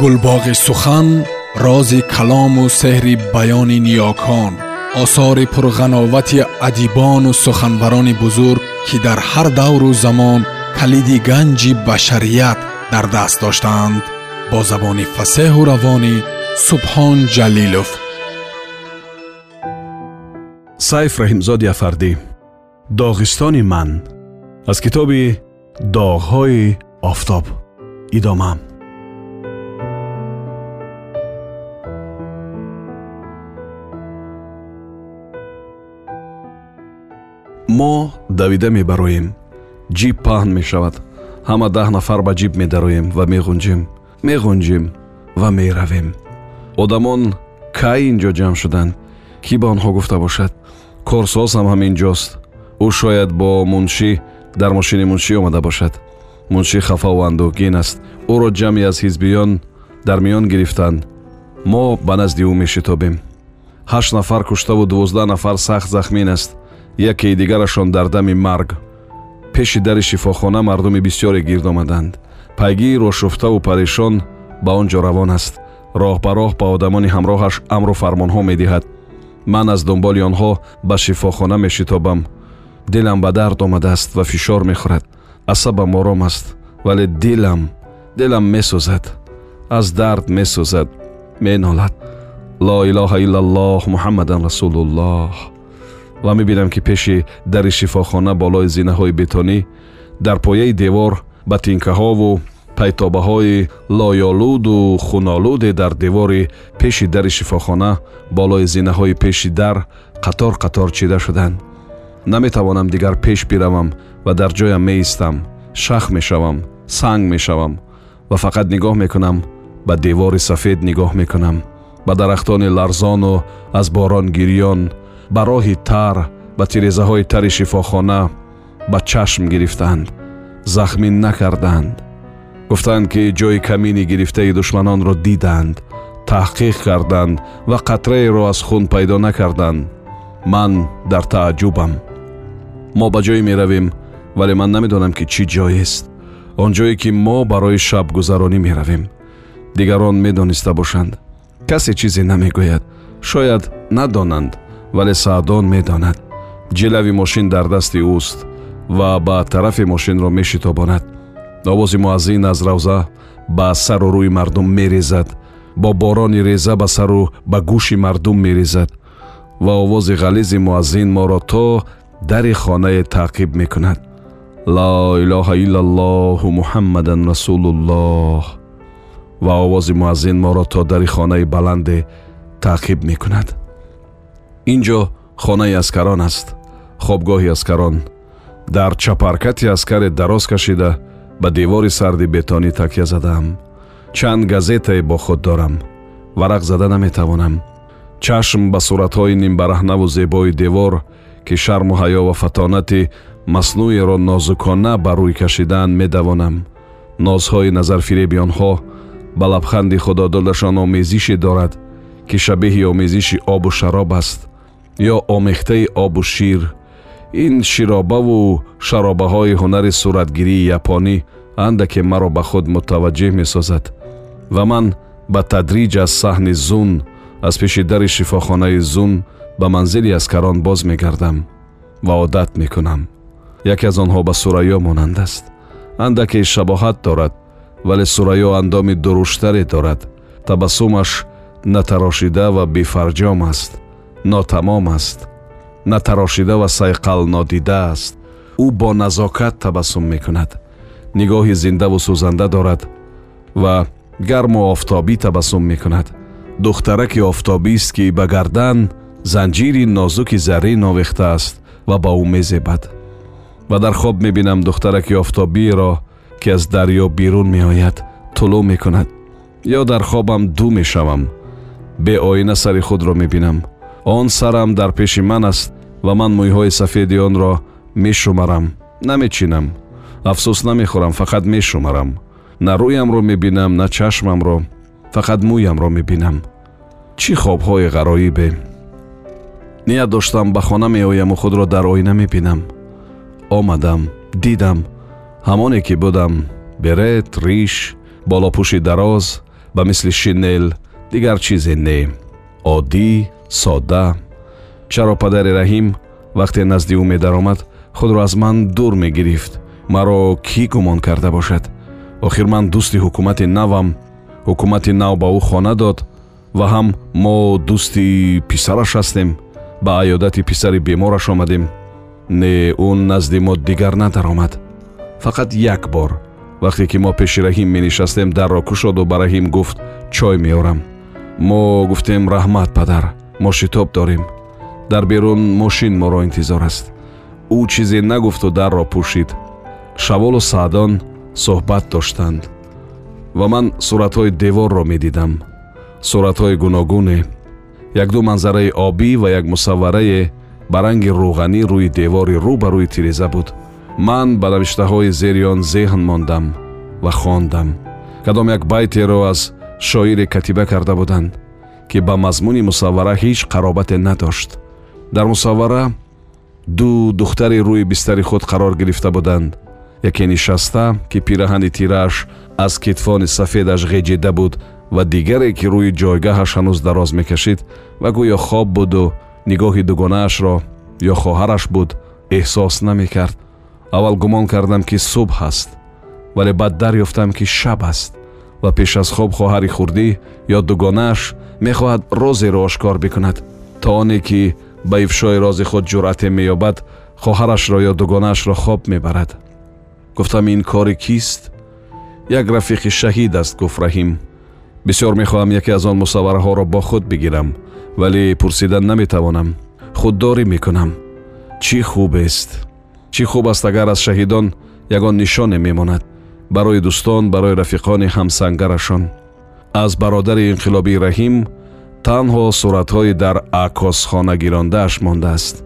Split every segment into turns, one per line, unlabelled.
گلباغ سخن راز کلام و سحر بیان نیاکان آثار پرغناوت ادیبان و سخنوران بزرگ که در هر دور و زمان کلید گنج بشریت در دست داشتند. با زبان فسه
و روانی سبحان جلیلوف. سیف رحیمزاد افردی داغستان من از کتاب داغهای آفتاب ادامه мо давида мебароем. Ҷиб паҳн мешавад. Ҳама даҳ нафар ба ҷиб медароем ва меғунҷем меғунҷем ва меравем. Одамон кай ин ҷо ҷамъ шуданд кӣ ба онҳо гуфта бошад? Корсоз ҳам ҳамин ҷост. Ӯ шояд бо муншӣ дар мошини муншӣ омада бошад. Муншӣ хафаву андӯҳгин аст. Ӯро ҷамъе аз ҳизбиён дар миён гирифтанд. Мо ба назди ӯ мешитобем. Ҳашт нафар куштаву дувоздаҳ нафар сахт захмин аст яке дигарашон дар дами марг пеши дари шифохона мардуми бисьёре гирд омаданд пайгии рошуфтаву парешон ба он ҷо равон аст роҳ ба роҳ ба одамони ҳамроҳаш амру фармонҳо медиҳад ман аз дунболи онҳо ба шифохона мешитобам дилам ба дард омадааст ва фишор мехӯрад асабам ором аст вале дилам дилам месӯзад аз дард месӯзад менолад ла илоҳа иллаллоҳ муҳаммадан расулуллоҳ ва мебинам ки пеши дари шифохона болои зинаҳои бетонӣ дар пояи девор ба тинкаҳову пайтобаҳои лоёлуду хунолуде дар девори пеши дари шифохона болои зинаҳои пеши дар қатор қатор чида шуданд. Наметавонам дигар пеш биравам ва дар ҷоям меистам шах мешавам санг мешавам ва фақат нигоҳ мекунам ба девори сафед нигоҳ мекунам ба дарахтони ларзону аз борон гирён ба роҳи тар ба тирезаҳои тари шифохона ба чашм гирифтанд захмин накарданд. Гуфтанд ки ҷои камини гирифтаи душманонро диданд таҳқиқ карданд ва қатраеро аз хун пайдо накарданд. Ман дар тааҷҷубам мо ба ҷое меравем вале ман намедонам ки чӣ ҷоест он ҷое ки мо барои шабгузаронӣ меравем. Дигарон медониста бошанд. Касе чизе намегӯяд. Шояд надонанд вале саъдон медонад ҷилави мошин дар дасти ӯст ва ба тарафи мошинро мешитобонад овози муаззин аз равза ба сару рӯи мардум мерезад бо борони реза ба сару ба гӯши мардум мерезад ва овози ғализи муаззин моро то дари хонае таъқиб мекунад ла илоҳаиллаллоҳу муҳаммадан расулуллоҳ ва овози муаззин моро то дари хонаи баланде таъқиб мекунад ин ҷо хонаи аскарон аст. Хобгоҳи аскарон. Дар чапаркати аскаре дароз кашида ба девори сарди бетонӣ такя задам. Чанд газетае бо худ дорам. Варақ зада наметавонам. Чашм ба суратҳои нимбараҳнаву зебои девор ки шарму ҳаё ва фатонати маснӯеро нозукона ба рӯй кашидаанд медавонам. Нозҳои назарфиреби онҳо ба лабханди худододашон омезише дорад ки шабеҳи омезиши обу шароб аст ё омехтаи обу шир. Ин широбаву шаробаҳои ҳунари суратгирии японӣ андаке маро ба худ мутаваҷҷеҳ месозад. Ва ман ба тадриҷ аз саҳни зун аз пеши дари шифохонаи зун ба манзили аскарон боз мегардам ва одат мекунам. Яке аз онҳо ба сураё монанд аст. Андаке шабоҳат дорад вале сураё андоми дуруштаре дорад. Табассумаш натарошида ва бефарҷом аст нотамом аст натарошида ва сайқал нодида аст ӯ бо назокат табассум мекунад нигоҳи зиндаву сӯзанда дорад ва гарму офтобӣ табассум мекунад духтараки офтобист ки ба гардан занҷири нозуки заррин овехтааст ва ба ӯ мезебад ва дар хоб мебинам духтараки офтобиеро ки аз дарьё берун меояд тулӯ мекунад ё дар хобам ду мешавам беоина сари худро мебинам он сарам дар пеши ман аст ва ман мӯйҳои сафеди онро мешумарам намечинам. Афсӯс намехӯрам фақат мешумарам. На рӯямро мебинам на чашмамро фақат мӯямро мебинам. Чӣ хобҳои ғароибе? Ният доштам ба хона меояму худро дар оина мебинам. Омадам дидам ҳамоне ки будам берет риш болопӯши дароз ба мисли шинел дигар чизе не. Оддӣ содда. Чаро падари раҳим вақте назди ӯ медаромад худро аз ман дур мегирифт. Маро кӣ гумон карда бошад? Охир ман дӯсти ҳукумати навам ҳукумати нав ба ӯ хона дод ва ҳам мо дӯсти писараш ҳастем ба аёдати писари бемораш омадем. Не ӯ назди мо дигар надаромад фақат як бор вақте ки мо пеши раҳим менишастем дарро кушоду ба раҳим гуфт чой меорам. Мо гуфтем раҳмат падар мо шитоб дорем. Дар берун мошин моро интизор аст. Ӯ чизе нагуфту дарро пӯшид. Шаволу саъдон суҳбат доштанд. Ва ман суратҳои деворро медидам. Суратҳои гуногуне якду манзараи обӣ ва як мусавварае ба ранги рӯғанӣ рӯи девори рӯ ба рӯи тиреза буд. Ман ба навиштаҳои зери он зеҳн мондам ва хондам кадом як байтеро аз шоире катиба карда буданд ки ба мазмуни мусаввара ҳеҷ қаробате надошт. Дар мусаввара ду духтари рӯи бистари худ қарор гирифта буданд. Яке нишаста ки пираҳани тирааш аз китфони сафедаш ғеҷида буд ва дигаре ки рӯи ҷойгаҳаш ҳанӯз дароз мекашид ва гӯё хоб буду нигоҳи дугонаашро ё хоҳараш буд эҳсос намекард. Аввал гумон кардам ки субҳ аст вале баъд дарёфтам ки шаб аст ва пеш аз хоб хоҳари хурдӣ ё дугонааш мехоҳад розеро ошкор бикунад то оне ки ба ифшои рози худ ҷуръате меёбад хоҳарашро ё дугонаашро хоб мебарад гуфтам ин кори кист як рафиқи шаҳид аст гуфт раҳим бисёр мехоҳам яке аз он мусаввараҳоро бо худ бигирам вале пурсидан наметавонам худдорӣ мекунам чӣ хубест чӣ хуб аст агар аз шаҳидон ягон нишоне мемонад барои дӯстон барои рафиқони ҳамсангарашон аз бародари инқилобии раҳим танҳо суратҳои дар акосхона гирондааш мондааст.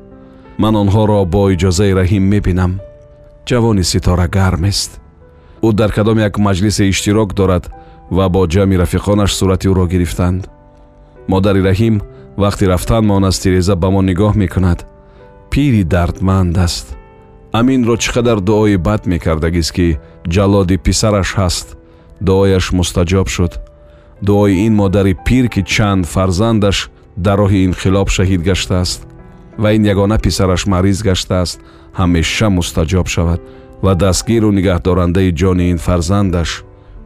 Ман онҳоро бо иҷозаи раҳим мебинам. Ҷавони ситорагармест ӯ дар кадом як маҷлисе иштирок дорад ва бо ҷамъи рафиқонаш сурати ӯро гирифтанд. Модари раҳим вақти рафтан мон аз тиреза ба мо нигоҳ мекунад. Пири дардманд аст. Аминро чӣ қадар дуои бад мекардагист ки ҷаллоди писараш ҳаст. Дуояш мустаҷоб шуд дуои ин модари пир ки чанд фарзандаш дар роҳи инқилоб шаҳид гаштааст ва ин ягона писараш мариз гаштааст ҳамеша мустаҷоб шавад ва дастгиру нигаҳдорандаи ҷони ин фарзандаш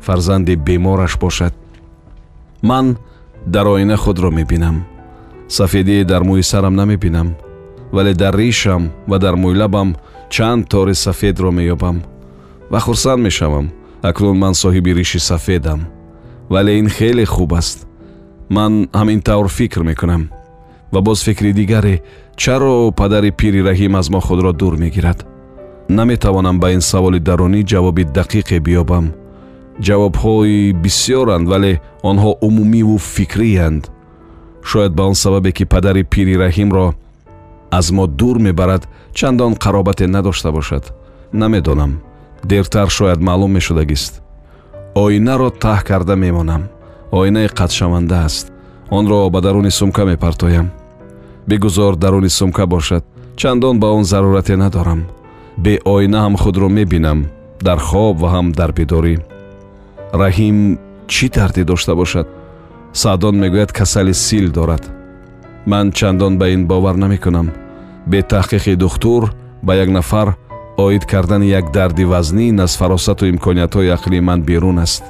фарзанди бемораш бошад ман дар оина худро мебинам сафедие дар мӯи сарам намебинам вале дар ришам ва дар мӯйлабам чанд тори сафедро меёбам ва хурсанд мешавам акнун ман соҳиби риши сафедам вале ин хеле хуб аст. Ман ҳамин тавр фикр мекунам ва боз фикри дигаре чаро падари пири раҳим аз мо худро дур мегирад. Наметавонам ба ин саволи дарунӣ ҷавоби дақиқе биёбам. Ҷавобҳои бисьёранд вале онҳо умумиву фикриянд шояд ба он сабабе ки падари пири раҳимро аз мо дур мебарад чандон қаробате надошта бошад? Намедонам. Дертар шояд маълум мешудагист оинаро таҳ карда мемонам. Оинаи қатшаванда аст. Онро ба даруни сумка мепартоям. Бигузор даруни сумка бошад. Чандон ба он зарурате надорам. Бе оина ҳам худро мебинам. Дар хоб ва ҳам дар бедорӣ раҳим чӣ дарде дошта бошад? Саъдон мегӯяд касали сил дорад. Ман чандон ба ин бовар намекунам. Бе таҳқиқи духтур ба як нафар оид кардани як дарди вазнин аз фаросату имкониятҳои ақлии ман берун аст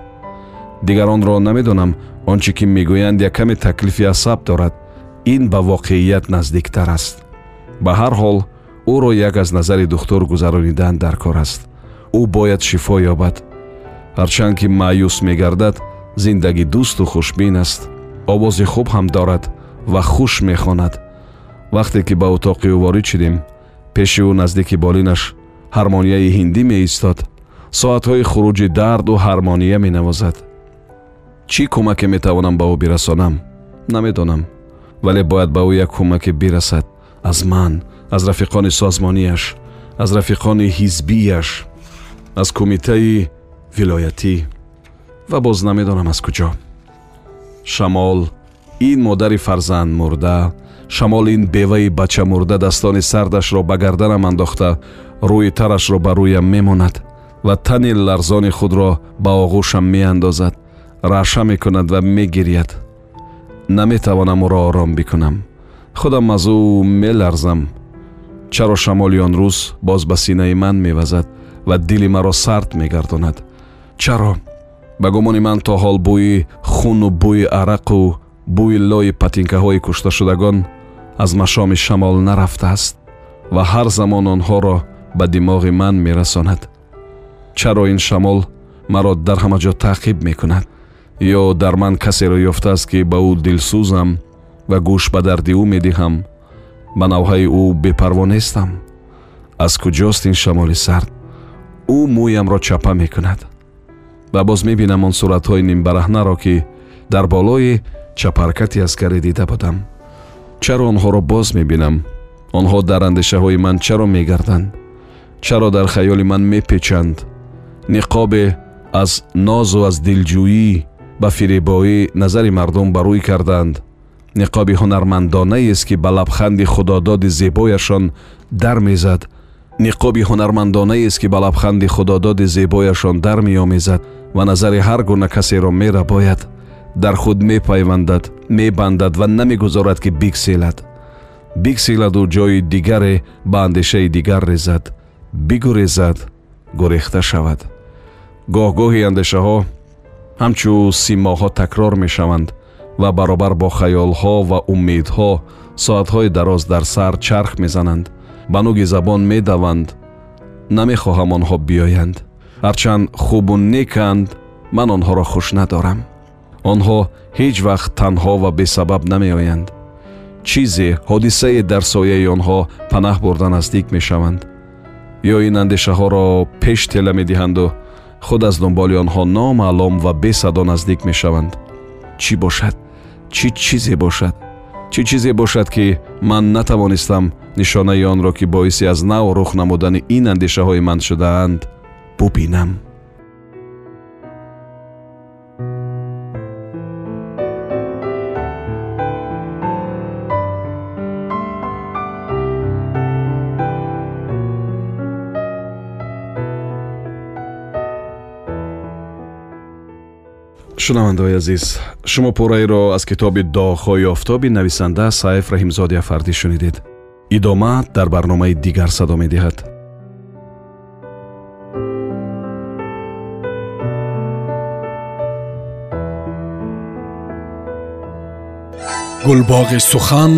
дигаронро намедонам он чӣ ки мегӯянд як каме таклифи асаб дорад ин ба воқеият наздиктар аст ба ҳар ҳол ӯро як аз назари духтур гузаронидан дар кор аст ӯ бояд шифо ёбад ҳарчанд ки маъюс мегардад зиндагӣ дӯсту хушбин аст овози хуб ҳам дорад ва хуш мехонад вақте ки ба утоқи ӯ ворид шудем пеши ӯ наздики болинаш ҳармонияи ҳиндӣ меистод. Соатҳои хуруҷи дарду ҳармония менавозад. Чӣ кӯмаке метавонам ба ӯ бирасонам? Намедонам вале бояд ба ӯ як кӯмаке бирасад. Аз ман аз рафиқони созмонияш аз рафиқони ҳизбияш аз кумитаи вилоятӣ. Ва боз намедонам аз куҷо. Шамол ин модари фарзанд мурда шамол ин беваи бача мурдадастони сардашро ба гарданам андохта рӯи тарашро ба рӯям мемонад ва тани ларзони худро ба оғӯшам меандозад раша мекунад ва мегирияд наметавонам ӯро ором бикунам. Худам аз ӯ меларзам. Чаро шамоли он рӯз боз ба синаи ман мевазад ва дили маро сард мегардонад. Чаро ба гумони ман то ҳол бӯи хуну бӯи арақу бӯи лои патинкаҳои кушташудагон аз машоми шамол нарафтааст ва ҳар замон онҳоро ба димоғи ман мерасонад. Чаро ин шамол маро дар ҳама ҷо таъқиб мекунад? Ё дар ман касеро ёфтааст ки ба ӯ дилсӯзам ва гӯш ба дарди ӯ медиҳам? Ба навҳаи ӯ бепарво нестам аз куҷост ин шамоли сард? Ӯ мӯямро чапа мекунад? Ва боз мебинам он суратҳои нимбараҳнаро ки дар болои чапаркати аскарӣ дида будам чаро онҳоро боз мебинам? Онҳо дар андешаҳои ман чаро мегарданд? Чаро дар хаёли ман мепечанд? Ниқобе аз нозу аз дилҷӯӣ ба фиребоӣ назари мардум ба рӯй карданд. Ниқоби ҳунармандонаест ки ба лабханди худододи зебояшон дар мезад. Ниқоби ҳунармандонаест ки ба лабханди худододи зебояшон дар меомезад ва назари ҳар гуна касеро мерабояд. Дар худ мепайвандад мебандад ва намегузорад ки бигселад бигселаду ҷои дигаре ба андешаи дигар резад. Бигурезад гурехта шавад. Гоҳ-гоҳи андешаҳо ҳамчун симоҳҳо такрор мешаванд ва баробар бо хаёлҳо ва умедҳо соатҳои дароз дар сар чарх мезананд. Ба нуги забон медаванд намехоҳам онҳо биёянд. Ҳарчанд хубу неканд ман онҳоро хуш надорам онҳо ҳеҷ вақт танҳо ва бесабаб намеоянд чизе ҳодисае дар сояи онҳо панаҳ бурда наздик мешаванд ё ин андешаҳоро пеш тела медиҳанду худ аз дунболи онҳо номаълум ва бесадо наздик мешаванд чӣ бошад чӣ чизе бошад чӣ чизе бошад ки ман натавонистам нишонаи онро ки боиси аз нав рух намудани ин андешаҳои ман шудаанд бубинам шунавандаои азиз шумо пораеро аз китоби доғҳои офтоби нависанда сайф раҳимзоди афардӣ шунидед идома дар барномаи дигар садо медиҳад
гулбоғи сухан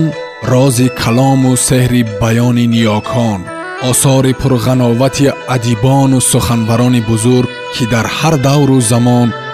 рози калому сеҳри баёни ниёкон осори пурғановати адибону суханбарони бузург ки дар ҳар давру замон